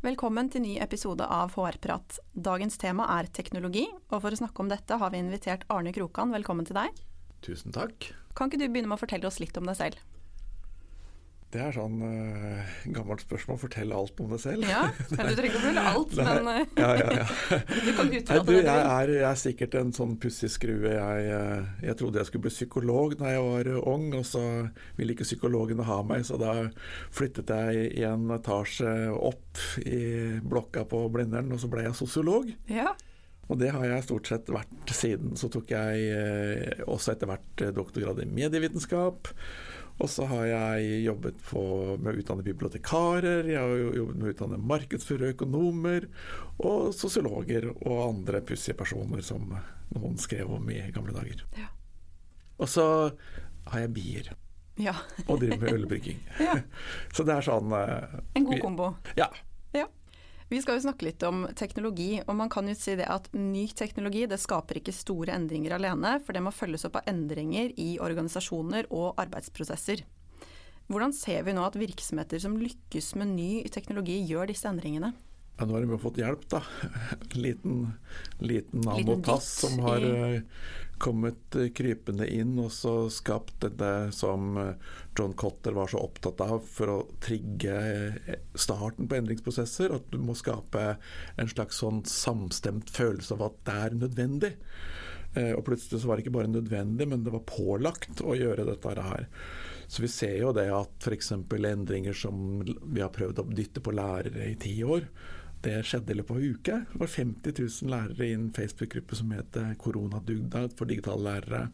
Velkommen til ny episode av HR-prat. Dagens tema er teknologi, og for å snakke om dette har vi invitert Arne Krokan. Velkommen til deg. Tusen takk. Kan ikke du begynne med å fortelle oss litt om deg selv? Det er sånn uh, gammelt spørsmål. Fortell alt om deg selv. Ja, Du trenger ikke å fortelle alt, men uh, ja, ja, ja. du kan utlate det. Jeg er, jeg er sikkert en sånn pussig skrue. Jeg, uh, jeg, trodde jeg skulle bli psykolog da jeg var ung, og så ville ikke psykologene ha meg, så da flyttet jeg i en etasje opp i blokka på Blindern, og så ble jeg sosiolog. Ja. Og det har jeg stort sett vært siden. Så tok jeg eh, også etter hvert doktorgrad i medievitenskap. Og så har jeg jobbet på, med å utdanne bibliotekarer, jeg har jobbet med å utdanne markedsførere, økonomer og sosiologer og andre pussige personer som noen skrev om i gamle dager. Ja. Og så har jeg bier. Ja. og driver med ølbrygging. Ja. Så det er sånn uh, En god kombo. Ja. Vi skal jo snakke litt om teknologi, og man kan jo si det at ny teknologi det skaper ikke store endringer alene, for det må følges opp av endringer i organisasjoner og arbeidsprosesser. Hvordan ser vi nå at virksomheter som lykkes med ny teknologi, gjør disse endringene? Ja, nå har de jo fått hjelp, da. Liten, liten nanotass som har uh, kommet uh, krypende inn og så skapt dette som uh, John Cotter var så opptatt av for å trigge starten på endringsprosesser. At du må skape en slags sånn samstemt følelse av at det er nødvendig. Og plutselig så var det ikke bare nødvendig, men det var pålagt å gjøre dette her. Så vi ser jo det at f.eks. endringer som vi har prøvd å dytte på lærere i ti år, det skjedde i løpet av en uke. Det var 50 000 lærere i en Facebook-gruppe som het Koronadugnad for digitale lærere.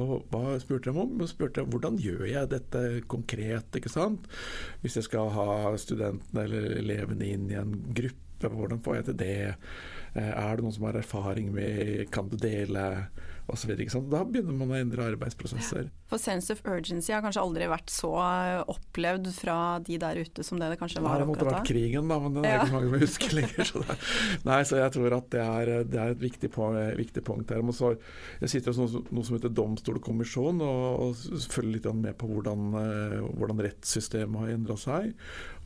Og hva spurte de om? De spurte hvordan gjør jeg dette konkret? ikke sant? Hvis jeg skal ha studentene eller elevene inn i en gruppe, hvordan får jeg til det? Er det noen som har erfaring med Kan du dele? Og så videre, da begynner man å endre arbeidsprosesser. For sense of urgency har kanskje aldri vært så opplevd fra de der ute som det det kanskje var akkurat da? Det måtte vært krigen, da, men det er ja. ikke så mange som husker lenger. Så det, nei, så jeg tror at det er, det er et viktig, viktig punkt her. Så, jeg sitter hos noe, noe, som heter Domstolkommisjon og, og følger litt med på hvordan, eh, hvordan rettssystemet har endra seg.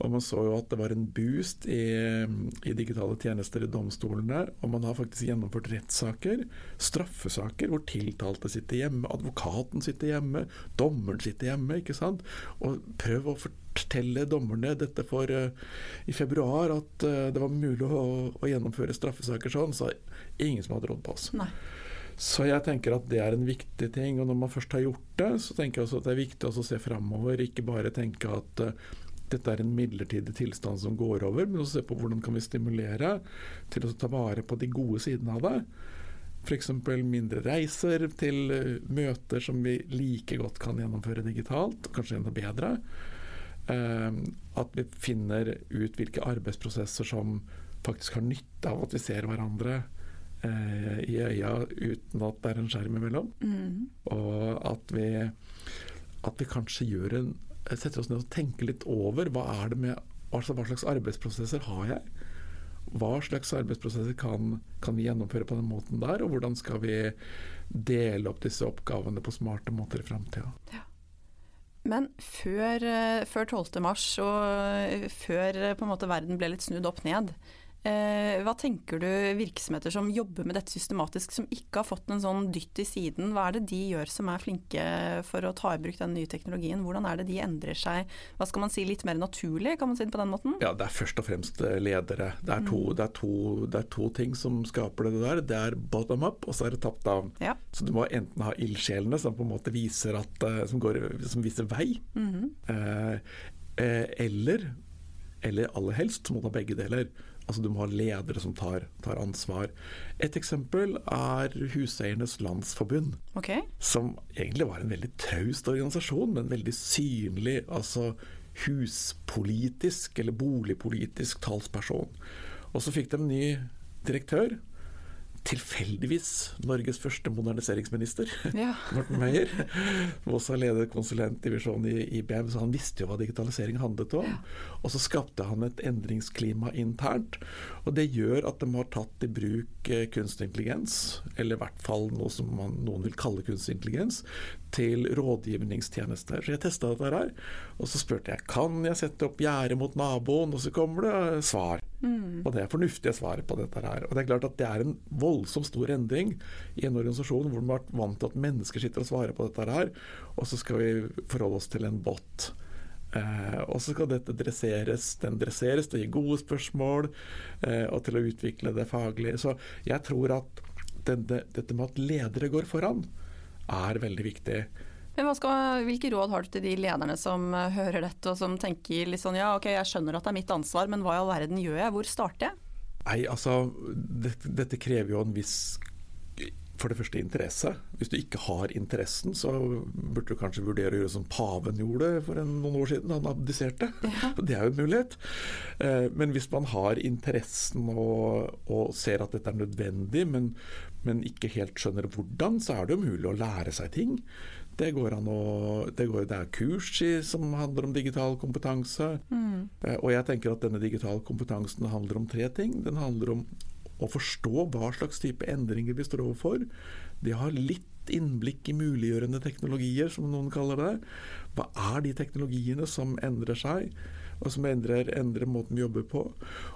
Og man så jo at det var en boost i, i digitale tjenester i domstolene, og man har faktisk gjennomført rettssaker, straffesaker hvor tiltalte sitter hjemme, advokaten sitter hjemme, dommeren sitter hjemme. ikke sant? Og prøv å fortelle dommerne dette for uh, i februar, at uh, det var mulig å, å, gjennomføre straffesaker sånn, så ingen som hadde råd på oss. Nei. Så jeg tenker at det er en viktig ting. Og når man først har gjort det, så tenker jeg også at det er viktig å se framover. Ikke bare tenke at uh, dette er en midlertidig tilstand som går over, men også se på hvordan kan vi stimulere til å ta vare på de gode sidene av det. F.eks. mindre reiser til eh, møter som vi like godt kan gjennomføre digitalt, kanskje enda bedre. Eh, at vi finner ut hvilke arbeidsprosesser som faktisk har nytte av at vi ser hverandre eh, i øya uten at det er en skjerm imellom. Mm. Og at vi, at vi kanskje gjør en, setter oss ned og tenker litt over hva, med, hva slags arbeidsprosesser har jeg? hva slags arbeidsprosesser kan, kan, vi gjennomføre på den måten der, og hvordan skal vi dele opp disse oppgavene på smarte måter i framtida. Ja. Men før, eh, før 12. mars og før på en måte verden ble litt snudd opp ned, Eh, hva tenker du virksomheter som jobber med dette systematisk, som ikke har fått en sånn dytt i siden, hva er det de gjør som er flinke for å ta i bruk den nye teknologien? Hvordan er det de endrer seg, hva skal man si, litt mer naturlig, kan man si det på den måten? Ja, det er først og fremst eh, ledere. Det er to, mm. det er to, det er to ting som skaper det der. Det er bottom up, og så er det top down. Ja. Så du må enten ha ildsjelene som på en måte viser at, eh, som, går, som viser vei, mm -hmm. eh, eller eller aller helst så må du ha begge deler. Altså Du må ha ledere som tar, tar ansvar. Et eksempel er Huseiernes Landsforbund. Okay. Som egentlig var en veldig traust organisasjon, men veldig synlig. altså huspolitisk eller boligpolitisk talsperson. Og så fikk de en ny direktør tilfeldigvis Norges første moderniseringsminister, ja. Morten Meyer. Som også har ledet konsulentdivisjonen i IBM, så han visste jo hva digitalisering handlet om. Ja. Og så skapte han et endringsklima internt. Og det gjør at de har tatt i bruk eh, kunstig intelligens, eller i hvert fall noe som man, noen vil kalle kunstig intelligens, til rådgivningstjenester. Så jeg testa dette her, og så spurte jeg kan jeg sette opp gjerde mot naboen, og så kommer det svar. Mm. Og det er fornuftige svaret på dette her. Og det er klart at det er en voldsomt stor endring i en organisasjon hvor man har vant til at mennesker sitter og svarer på dette her, og så skal vi forholde oss til en bot. Eh, og så skal dette dresseres. Den dresseres til å gi gode spørsmål eh, og til å utvikle det faglige. Så jeg tror at denne, dette med at ledere går foran, er veldig viktig. Men skal, Hvilke råd har du til de lederne som eh, hører dette og som tenker litt sånn ja ok, jeg skjønner at det er mitt ansvar, men hva i all verden gjør jeg, hvor starter jeg? Nei, altså dette, dette krever jo en viss for det første interesse. Hvis du ikke har interessen, så burde du kanskje vurdere å gjøre som paven gjorde for en, noen år siden. Han abdiserte. Ja. Det er jo en mulighet. Eh, men hvis man har interessen og, og ser at dette er nødvendig, men, men, ikke helt skjønner hvordan, så er det jo mulig å lære seg ting. Det går an å Det, går, det er kurs i, som handler om digital kompetanse. Mm. Eh, og jeg tenker at denne digitale kompetansen handler om tre ting. Den handler om å forstå hva slags type endringer vi står overfor. De har litt innblikk i muliggjørende teknologier, som noen kaller det. Hva er de teknologiene som endrer seg, og som endrer, endrer måten vi jobber på?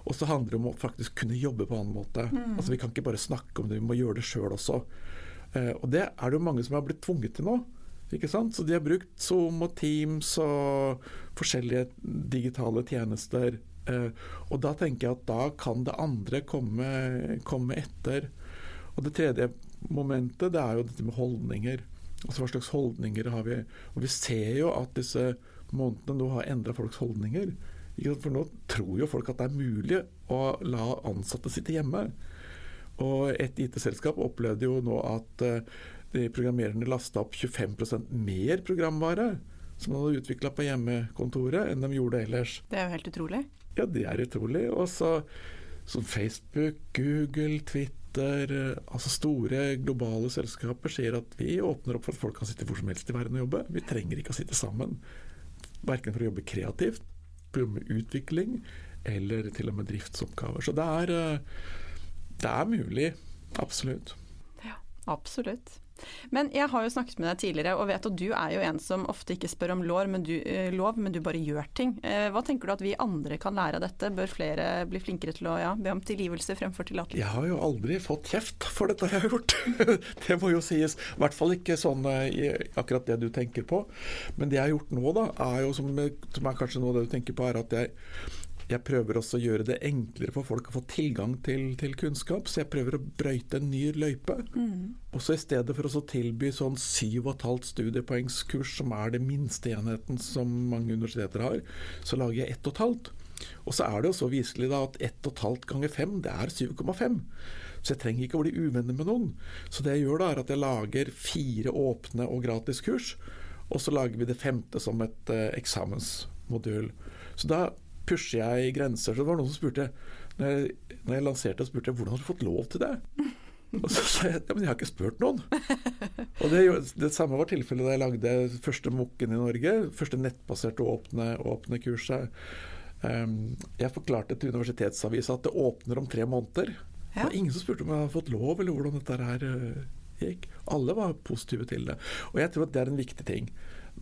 Og så handler det om å faktisk kunne jobbe på en annen måte. Mm. Altså Vi kan ikke bare snakke om det, vi må gjøre det sjøl også. Eh, og det er det jo mange som har blitt tvunget til nå. Ikke sant? Så de har brukt Zoom og Teams og forskjellige digitale tjenester Eh, og da tenker jeg at da kan det andre komme, komme etter. Og det tredje momentet det er jo dette med holdninger. Altså Hva slags holdninger har vi? Og Vi ser jo at disse månedene nå har endra folks holdninger. For nå tror jo folk at det er mulig å la ansatte sitte hjemme. Og et IT-selskap opplevde jo nå at eh, de programmererne lasta opp 25% mer programvare som de hadde utvikla på hjemmekontoret, enn de gjorde ellers. Det er jo helt utrolig. Ja, det er utrolig. Og så som Facebook, Google, Twitter, altså store globale selskaper sier at vi åpner opp for at folk kan sitte hvor som helst i verden og jobbe. Vi trenger ikke å sitte sammen. Verken for å jobbe kreativt, for å jobbe med utvikling eller til og med driftsoppgaver. Så det er, eh, det er mulig. Absolutt. Ja, absolutt. Men jeg har jo snakket med deg tidligere, og vet at du er jo en som ofte ikke spør om lov, men du, eh, lov, men du bare gjør ting. Eh, hva tenker du at vi andre kan lære av dette? Bør flere bli flinkere til å ja, be om tilgivelse fremfor tillatelse? Jeg har jo aldri fått kjeft for dette jeg har gjort. det må jo sies. I hvert fall ikke sånn eh, akkurat det du tenker på. Men det jeg har gjort nå, da, er jo som, som er kanskje noe av det du tenker på, er at jeg jeg prøver også å gjøre det enklere for folk å få tilgang til, til kunnskap. Så jeg prøver å brøyte en ny løype. Mm. Også i stedet for å tilby sånn 7,5 studiepoengskurs, som er det minste enheten som mange universiteter har, så lager jeg 1,5. Og så er det jo så viselig da at 1,5 ganger 5, det er 7,5. Så jeg trenger ikke å bli uvenner med noen. Så det jeg gjør da, er at jeg lager fire åpne og gratis kurs. Og så lager vi det femte som et eh, eksamensmodul. Så da pusher jeg grenser. Så det var noen som spurte når jeg, når jeg lanserte, spurte jeg hvordan har du fått lov til det? Og så sa jeg ja, men jeg har ikke spurt noen. Og det, det samme var tilfellet da jeg lagde første Mokken i Norge. Første nettbaserte åpne, åpne kurset. Um, jeg forklarte til Universitetsavisa at det åpner om tre måneder. Ja. Det var ingen som spurte om jeg hadde fått lov, eller hvordan dette her uh, gikk. Alle var positive til det. Og jeg tror at det er en viktig ting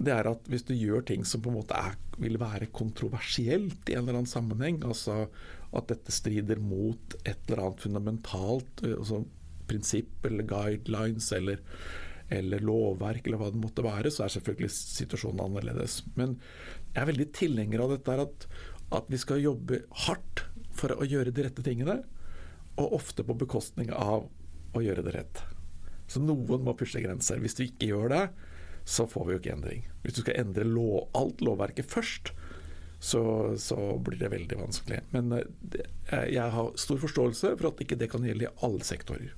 det er at hvis du gjør ting som på en måte er, vil være kontroversielt i en eller annen sammenheng, altså at dette strider mot et eller annet fundamentalt eh, altså prinsipp eller guidelines eller, eller, lovverk eller hva det måtte være, så er selvfølgelig situasjonen annerledes. Men jeg er veldig tilhenger av dette at, at vi skal jobbe hardt for å gjøre de rette tingene, og ofte på bekostning av å gjøre det rett. Så noen må pushe grenser. Hvis du ikke gjør det, så får vi jo ikke endring. Hvis du skal endre lov, alt lovverket først, så, så, blir det veldig vanskelig. Men eh, det, jeg har stor forståelse for at ikke det kan gjelde i alle sektorer.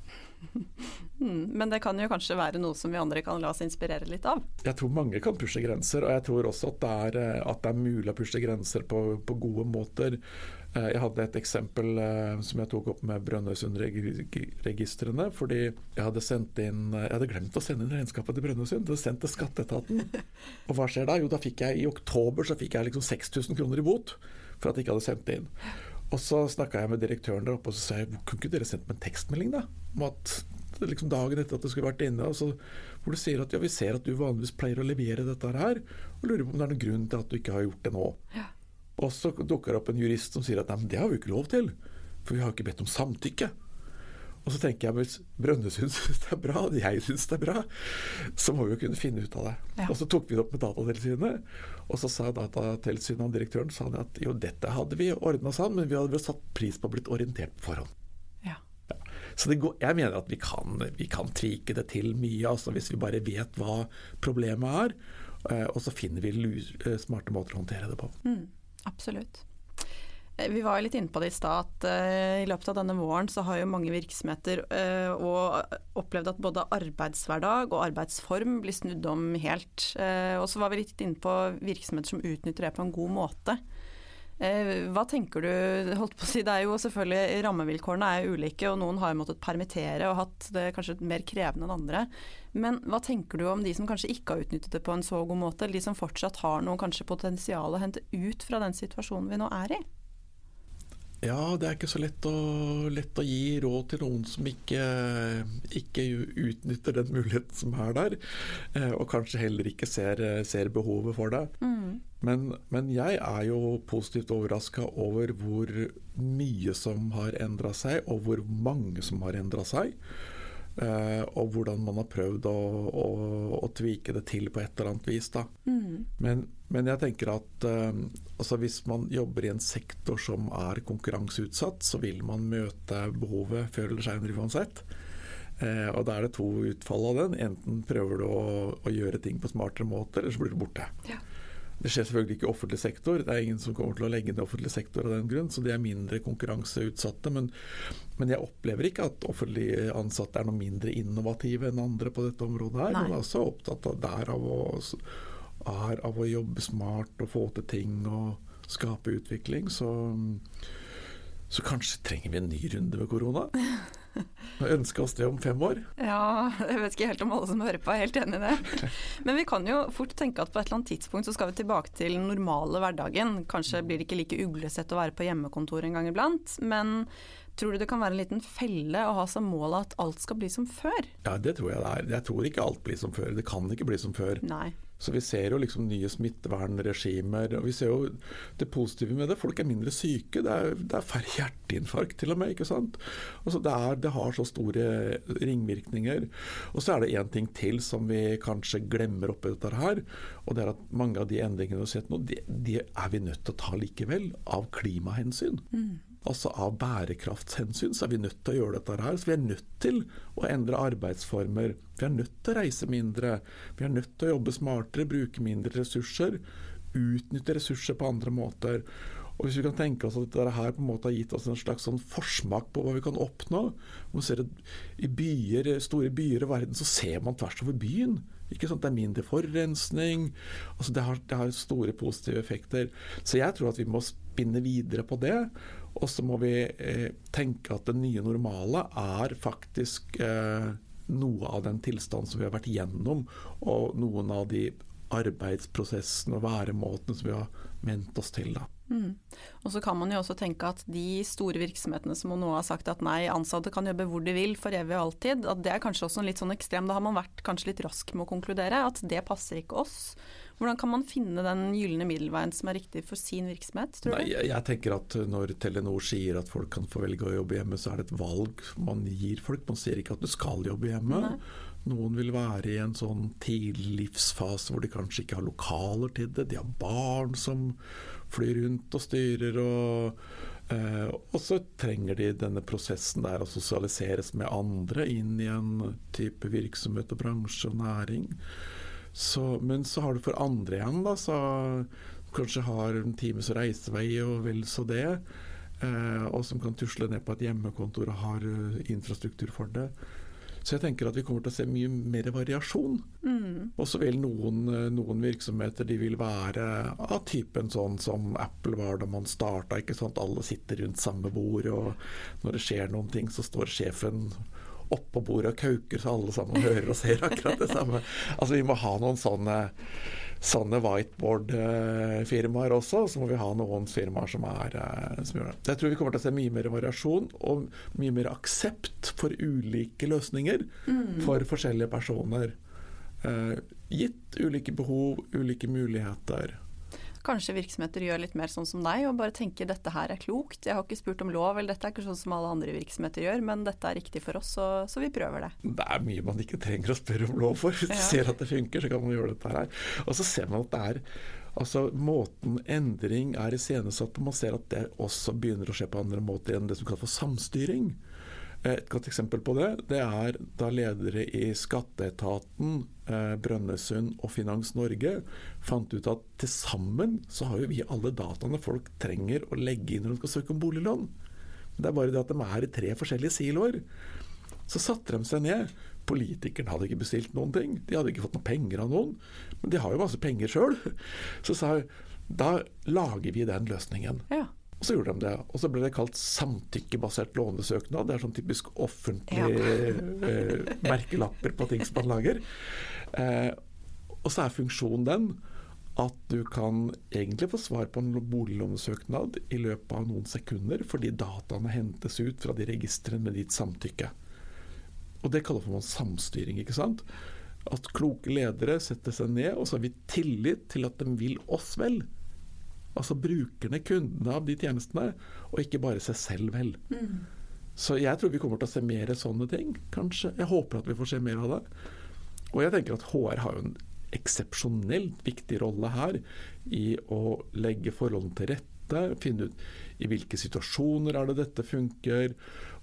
Mm, men det kan jo kanskje være noe som vi andre kan la oss inspirere litt av? Jeg tror mange kan pushe grenser, og jeg tror også at det er, eh, at det er mulig å pushe grenser på, på, gode måter. Eh, jeg hadde et eksempel eh, som jeg tok opp med Brønnøysundregistrene. Fordi jeg hadde, sendt inn, jeg hadde glemt å sende inn regnskapet til Brønnøysund. Det sendt til skatteetaten. Og hva skjer da? Jo, da fikk jeg i oktober så fikk jeg liksom 6000 kroner i bot for at jeg ikke hadde sendt det inn. Og så snakka jeg med direktøren der oppe og så sa jeg, kunne ikke dere sendt meg en tekstmelding da? om at liksom dagen etter at du skulle vært inne, altså, hvor du sier at ja, vi ser at du vanligvis pleier å levere dette her, og lurer på om det er noen grunn til at du ikke har gjort det nå. Ja. Og så dukker det opp en jurist som sier at nei, men det har vi ikke lov til, for vi har ikke bedt om samtykke. Og så tenker jeg hvis Brønnøysund syns det er bra, og jeg syns det er bra, så må vi jo kunne finne ut av det. Ja. Og så tok vi det opp med Datatilsynet, og så sa Datatilsynet og direktøren sa at jo, dette hadde vi ordna sammen, men vi hadde vel satt pris på å blitt orientert på forhånd. Så går, jeg mener at vi kan, vi kan tvike det til mye, altså hvis vi bare vet hva problemet er. Eh, og så finner vi eh, smarte måter å håndtere det på. Mm, absolutt. Eh, vi var litt inne på det i stad at i løpet av denne våren så har jo mange virksomheter opplevd at både arbeidshverdag og arbeidsform blir snudd om helt. Og så var vi litt inne på virksomheter som utnytter det på en god måte. Eh, hva tenker du, holdt på å si, det er jo selvfølgelig Rammevilkårene er ulike, og noen har måttet permittere og hatt det kanskje mer krevende enn andre. Men hva tenker du om de som kanskje ikke har utnyttet det på en så god måte, de som fortsatt har noe kanskje potensial å hente ut fra den situasjonen vi nå er i? Ja, det er ikke så lett å, lett å gi råd til noen som ikke, ikke, utnytter den muligheten som er der, eh, og kanskje heller ikke ser, ser behovet for det. Mm. Men, men, jeg er jo positivt overraska over hvor mye som har endra seg, og hvor mange som har endra seg. Uh, og hvordan man har prøvd å, å, å, tvike det til på et eller annet vis. Mm. Men, men, jeg tenker at uh, altså hvis man jobber i en sektor som er konkurranseutsatt, så vil man møte behovet før eller senere uansett. Uh, og da er det to utfall av den. Enten prøver du å, å gjøre ting på smartere måter, eller så blir du borte. Ja. Det skjer selvfølgelig ikke i offentlig sektor. Det er ingen som kommer til å legge ned offentlig sektor av den grunn, så de er mindre konkurranseutsatte. Men, men jeg opplever ikke at offentlig ansatte er noe mindre innovative enn andre på dette området her. Nei. Men er også opptatt av, der av å, er av å jobbe smart og få til ting og skape utvikling. Så, så kanskje trenger vi en ny runde ved korona. ønske oss det om fem år? Ja, jeg vet ikke helt om alle som hører på er helt enig i det. Men vi kan jo fort tenke at på et eller annet tidspunkt så skal vi tilbake til den normale hverdagen. Kanskje blir det ikke like uglesett å være på hjemmekontor en gang iblant. Men tror du det kan være en liten felle å ha som mål at alt skal bli som før? Ja, det tror jeg det er. Jeg tror ikke alt blir som før. Det kan ikke bli som før. Nei. Så vi ser jo liksom nye smittevernregimer. og Vi ser jo det positive med det. Folk er mindre syke. Det er, det er færre hjerteinfarkt til og med. ikke sant? Altså det, er, det, har så store ringvirkninger. Og så er det én ting til som vi kanskje glemmer oppi dette her. Og det er at mange av de endringene vi har sett nå, det, det er vi nødt til å ta likevel. Av klimahensyn. Mm. Altså Av bærekraftshensyn så er vi nødt til å gjøre dette her. Så vi er nødt til å endre arbeidsformer. Vi er nødt til å reise mindre. Vi er nødt til å jobbe smartere, bruke mindre ressurser. Utnytte ressurser på andre måter. Og Hvis vi kan tenke oss at dette her på en måte har gitt oss en slags sånn forsmak på hva vi kan oppnå man ser at I byer, store byer i verden så ser man tvers over byen. Ikke sant? Det er mindre forurensning. Altså det, har, det har store positive effekter. Så jeg tror at vi må spinne videre på det. Og så må vi eh, tenke at det nye normale er faktisk eh, noe av den tilstanden som vi har vært gjennom, og noen av de arbeidsprosessene og væremåtene som vi har ment oss til. da. Mm. Og så kan man jo også tenke at de store virksomhetene som nå har sagt at nei, ansatte kan jobbe hvor de vil for evig og alltid, at det er kanskje også litt sånn ekstrem. Da har man vært kanskje litt rask med å konkludere at det passer ikke oss. Hvordan kan man finne den gylne middelveien som er riktig for sin virksomhet, tror du? Nei, jeg, jeg, tenker at når Telenor sier at folk kan få velge å jobbe hjemme, så er det et valg man gir folk. Man sier ikke at du skal jobbe hjemme. Nei. Noen vil være i en sånn tidlig livsfase hvor de kanskje ikke har lokaler til det. De har barn som flyr rundt og styrer. Og, eh, og så trenger de denne prosessen der å sosialiseres med andre inn i en type virksomhet og bransje og næring. Så, men så har du for andre igjen, da, så kanskje har en times reisevei og vel så det. Eh, og som kan tusle ned på et hjemmekontor og har uh, infrastruktur for det. Så jeg tenker at vi kommer til å se mye mer variasjon. Mm. Og så vil noen, noen, virksomheter de vil være av typen sånn som Apple var da man starta. Alle sitter rundt samme bord, og når det skjer noen ting, så står sjefen oppå bordet og kauker så alle sammen hører og ser akkurat det samme. Altså Vi må ha noen sånne sånne whiteboard-firmaer også. Så må vi ha noen firmaer som, er, eh, som gjør det. Jeg tror vi kommer til å se mye mer variasjon og mye mer aksept for ulike løsninger mm. for forskjellige personer. Eh, gitt ulike behov, ulike muligheter. Kanskje virksomheter gjør litt mer sånn som deg og bare tenker dette her er klokt. Jeg har ikke spurt om lov, eller dette er ikke sånn som alle andre virksomheter gjør, men dette er riktig for oss, så, så vi prøver det. Det er mye man ikke trenger å spørre om lov for. Hvis ja. du ser at det funker, så kan man gjøre dette her. Og så ser man at det er Altså Måten endring er iscenesatt på, man ser at det også begynner å skje på andre måter enn det som kalles for samstyring. Et godt eksempel på det det er da ledere i Skatteetaten, eh, Brønnøysund og Finans Norge fant ut at til sammen så har jo vi alle dataene folk trenger å legge inn når de skal søke om boliglån. Det er bare det at de er i tre forskjellige siloer. Så satte de seg ned. Politikerne hadde ikke bestilt noen ting. De hadde ikke fått noen penger av noen. Men de har jo masse penger sjøl. Så sa jeg da lager vi den løsningen. Ja. Og så gjorde de det. Og så ble det kalt samtykkebasert lånesøknad. Det er sånn typisk offentlige ja. eh, merkelapper på ting som man lager. Eh, og så er funksjonen den at du kan egentlig få svar på en boliglånesøknad i løpet av noen sekunder, fordi dataene hentes ut fra de registrene med ditt samtykke. Og Det kaller man samstyring. ikke sant? At kloke ledere setter seg ned, og så har vi tillit til at de vil oss vel. Altså brukerne, kundene av de tjenestene, og ikke bare seg selv vel. Mm. Så jeg tror vi kommer til å se mer sånne ting, kanskje. Jeg håper at vi får se mer av det. Og jeg tenker at HR har jo en eksepsjonelt viktig rolle her i å legge forholdene til rette. Finne ut i hvilke situasjoner er det dette funker.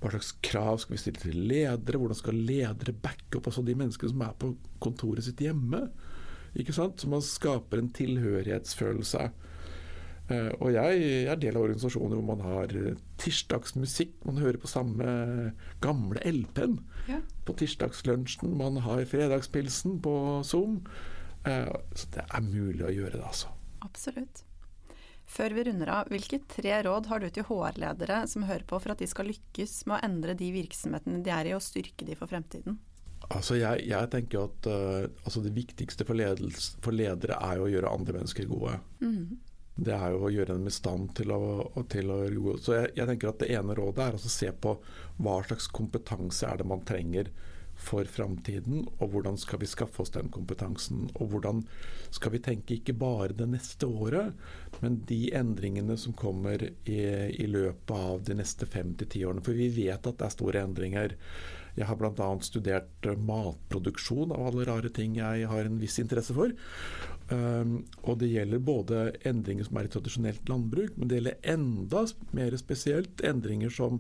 Hva slags krav skal vi stille til ledere? Hvordan skal ledere backe opp altså de menneskene som er på kontoret sitt hjemme? Ikke sant? Så man skaper en tilhørighetsfølelse. Eh, og jeg er del av organisasjoner hvor man har tirsdagsmusikk. Man hører på samme gamle LP-en ja. på tirsdagslunsjen. Man har fredagspilsen på Zoom. Eh, så det er mulig å gjøre det, altså. Absolutt. Før vi runder av, hvilke tre råd har du til HR-ledere som hører på for at de skal lykkes med å endre de virksomhetene de er i, og styrke de for fremtiden? Altså jeg, jeg, tenker at uh, altså det viktigste for, ledelse, for, ledere er å gjøre andre mennesker gode. Mm det er jo å gjøre dem i stand til å, til å Så jeg, jeg, tenker at det ene rådet er å se på hva slags kompetanse er det man trenger for framtiden, og hvordan skal vi skaffe oss den kompetansen. Og hvordan skal vi tenke ikke bare det neste året, men de endringene som kommer i, i løpet av de neste fem til ti årene. For vi vet at det er store endringer. Jeg har bl.a. studert matproduksjon av alle rare ting jeg har en viss interesse for. Um, og det gjelder både endringer som er i tradisjonelt landbruk, men det gjelder enda mer spesielt endringer som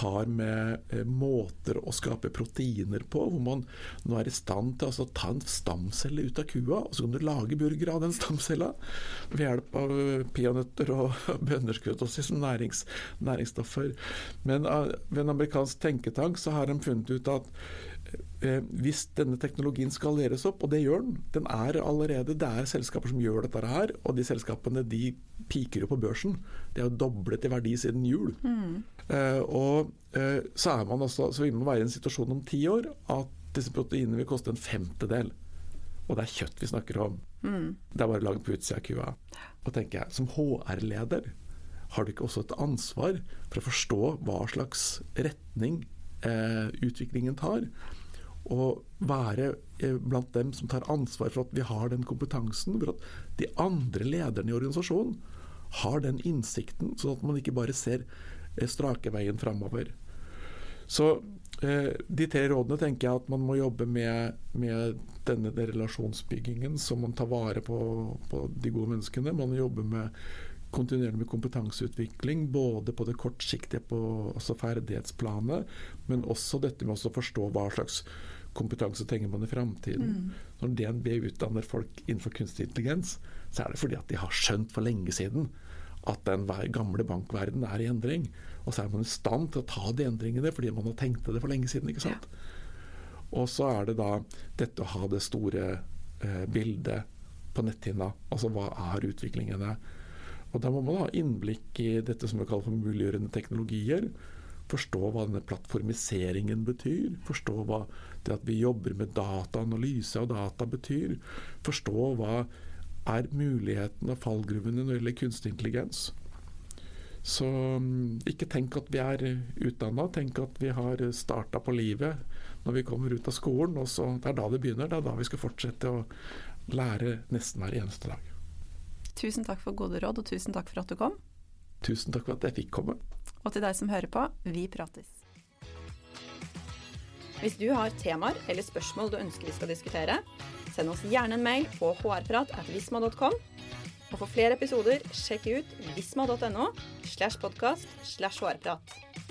har med eh, måter å skape proteiner på, hvor man nå er i stand til altså, å ta en stamcelle ut av kua, og så kan du lage burger av den stamcella ved hjelp av eh, peanøtter og bønnerskudd også som nærings, næringsstoffer. Men uh, ved en amerikansk tenketank så har de funnet ut at Eh, hvis denne teknologien skaleres opp, og det gjør den, den er allerede, det er selskaper som gjør dette her, og de selskapene de piker jo på børsen. De er jo doblet i verdi siden jul. Mm. Uh, og uh, så, er man også, så vil man være i en situasjon om ti år at disse proteinene vil koste en femtedel. Og det er kjøtt vi snakker om. Mm. Det er bare lagd på utsida av kua. Og tenker jeg, Som HR-leder har du ikke også et ansvar for å forstå hva slags retning eh, utviklingen tar? Å være eh, blant dem som tar ansvar for at vi har den kompetansen, for at de andre lederne i organisasjonen har den innsikten, sånn at man ikke bare ser eh, strake veien framover. Så eh, de tre rådene tenker jeg at man må jobbe med, med denne relasjonsbyggingen, så man tar vare på, på de gode menneskene. Man jobber med kontinuerlig med kompetanseutvikling, både på det kortsiktige, på altså ferdighetsplanet, men også dette med å forstå hva slags kompetanse trenger man i framtiden. Mm. Når DNB utdanner folk innenfor kunstig intelligens, så er det fordi at de har skjønt for lenge siden at den gamle bankverdenen er i endring. Og så er man i stand til å ta de endringene fordi man har tenkt det for lenge siden. ikke sant? Ja. Og så er det da dette å ha det store eh, bildet på netthinna. Altså hva er utviklingene? Og Da må man ha innblikk i dette som vi kaller for muliggjørende teknologier. Forstå hva denne plattformiseringen betyr. Forstå hva det at vi jobber med dataanalyse og data betyr. Forstå hva er mulighetene og fallgruvene når det gjelder kunstig intelligens. Så mm, ikke tenk at vi er utdanna, tenk at vi har starta på livet når vi kommer ut av skolen. og så Det er da det begynner, det er da vi skal fortsette å lære nesten hver eneste dag. Tusen takk for gode råd, og tusen takk for at du kom. Tusen takk for at jeg fikk komme. Og til deg som hører på, vi prates. Hvis du har temaer eller spørsmål du ønsker vi skal diskutere, send oss gjerne en mail på hrprat.visma.com. Og for flere episoder, sjekk ut visma.no slash podkast slash hrprat.